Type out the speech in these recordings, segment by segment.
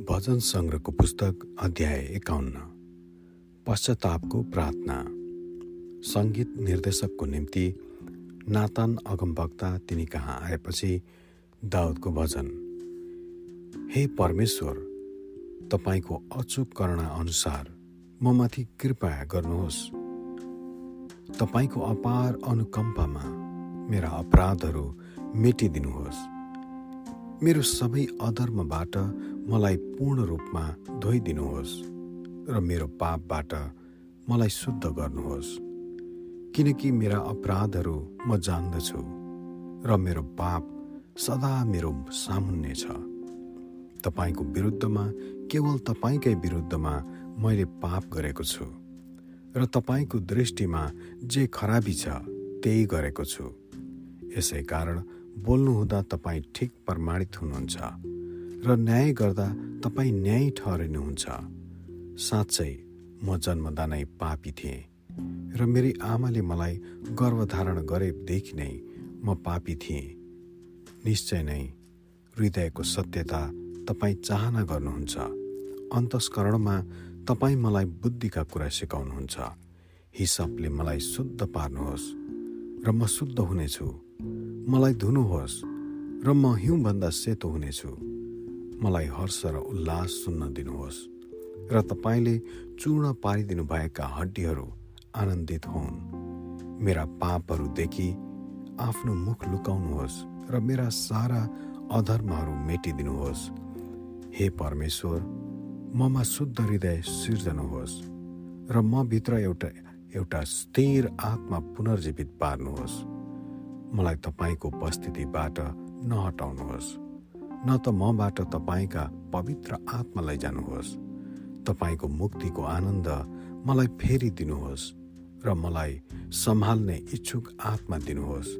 भजन सङ्ग्रहको पुस्तक अध्याय एकाउन्न। पश्चातापको प्रार्थना। सङ्गीत निर्देशकको निम्ति नातान अगमवक्ता तिनी कहाँ आएपछि दाउदको भजन। हे परमेश्वर तपाईँको अचुक करणा अनुसार म माथि कृपा गर्नुहोस्। तपाईँको अपार अनुकम्पामा मेरा अपराधहरू मेटिदिनुहोस्। मेरो सबै अधर्मबाट मलाई पूर्ण रूपमा धोइदिनुहोस् र मेरो पापबाट मलाई शुद्ध गर्नुहोस्। किनकि मेरा अपराधहरू म जान्दछु र मेरो पाप सदा मेरो सामुन्ने छ। तपाईँको विरुद्धमा केवल तपाईँकै विरुद्धमा मैले पाप गरेको छु र तपाईँको दृष्टिमा जे खराबी छ त्यही गरेको छु। यसै कारण बोल्नुहुँदा तपाईँ ठिक प्रमाणित हुनुहुन्छ र न्याय गर्दा तपाईँ न्याय ठहरिनुहुन्छ। साँच्चै म जन्मदा नै पापी थिएँ र मेरी आमाले मलाई गर्भधारण गरेदेखि नै म पापी थिएँ। निश्चय नै हृदयको सत्यता तपाईँ चाहना गर्नुहुन्छ। अन्तस्करणमा तपाईँ मलाई बुद्धिका कुरा सिकाउनुहुन्छ। हिसाबले मलाई शुद्ध पार्नुहोस् र म शुद्ध हुनेछु। मलाई धुनुहोस् र म हिउँभन्दा सेतो हुनेछु। मलाई हर्ष र उल्लास सुन्न दिनुहोस् र तपाईँले चूर्ण पारिदिनु भएका हड्डीहरू आनन्दित हुन्। मेरा पापहरूदेखि आफ्नो मुख लुकाउनुहोस् र मेरा सारा अधर्महरू मेटिदिनुहोस्। हे परमेश्वर ममा शुद्ध हृदय सिर्जनुहोस् र म भित्र एउटा एउटा स्थिर आत्मा पुनर्जीवित पार्नुहोस्। मलाई तपाईँको उपस्थितिबाट नहटाउनुहोस्। न त मबाट तपाईँका पवित्र आत्मा लैजानुहोस् तपाईँको मुक्तिको आनन्द मलाई फेरि दिनुहोस् र मलाई सम्हाल्ने इच्छुक आत्मा दिनुहोस्।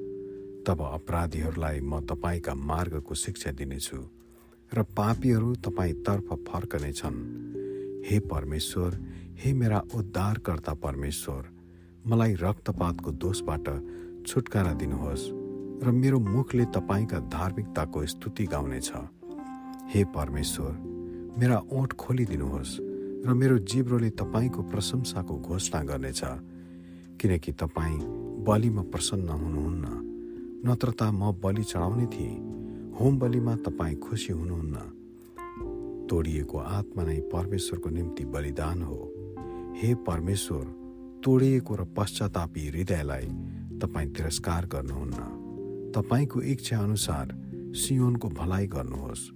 तब अपराधीहरूलाई म तपाईँका मार्गको शिक्षा दिनेछु र पापीहरू तपाईँतर्फ फर्कनेछन्। हे परमेश्वर हे मेरा उद्धारकर्ता परमेश्वर मलाई रक्तपातको दोषबाट छुटकारा दिनुहोस् र मेरो मुखले तपाईँका धार्मिकताको स्तुति गाउनेछ। हे परमेश्वर मेरा ओठ खोलिदिनुहोस् र मेरो जिब्रोले तपाईँको प्रशंसाको घोषणा गर्नेछ। किनकि तपाईँ बलिमा प्रसन्न हुनुहुन्न नत्र त म बलि चढाउने थिएँ होम बलिमा तपाईँ खुसी हुनुहुन्न। तोडिएको आत्मा नै परमेश्वरको निम्ति बलिदान हो। हे परमेश्वर तोडिएको र पश्चातापी हृदयलाई तपाईँ तिरस्कार गर्नुहुन्न। तपाईँको इच्छा अनुसार सियोनको भलाइ गर्नुहोस्।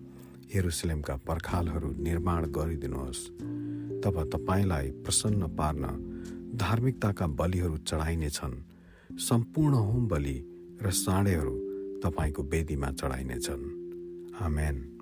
हेरुसलेमका पर्खालहरू निर्माण गरिदिनुहोस्। तब तपाईँलाई प्रसन्न पार्न धार्मिकताका बलिहरू चढाइनेछन्। सम्पूर्ण होम बलि र साँडेहरू तपाईँको वेदीमा चढाइनेछन्। आमेन।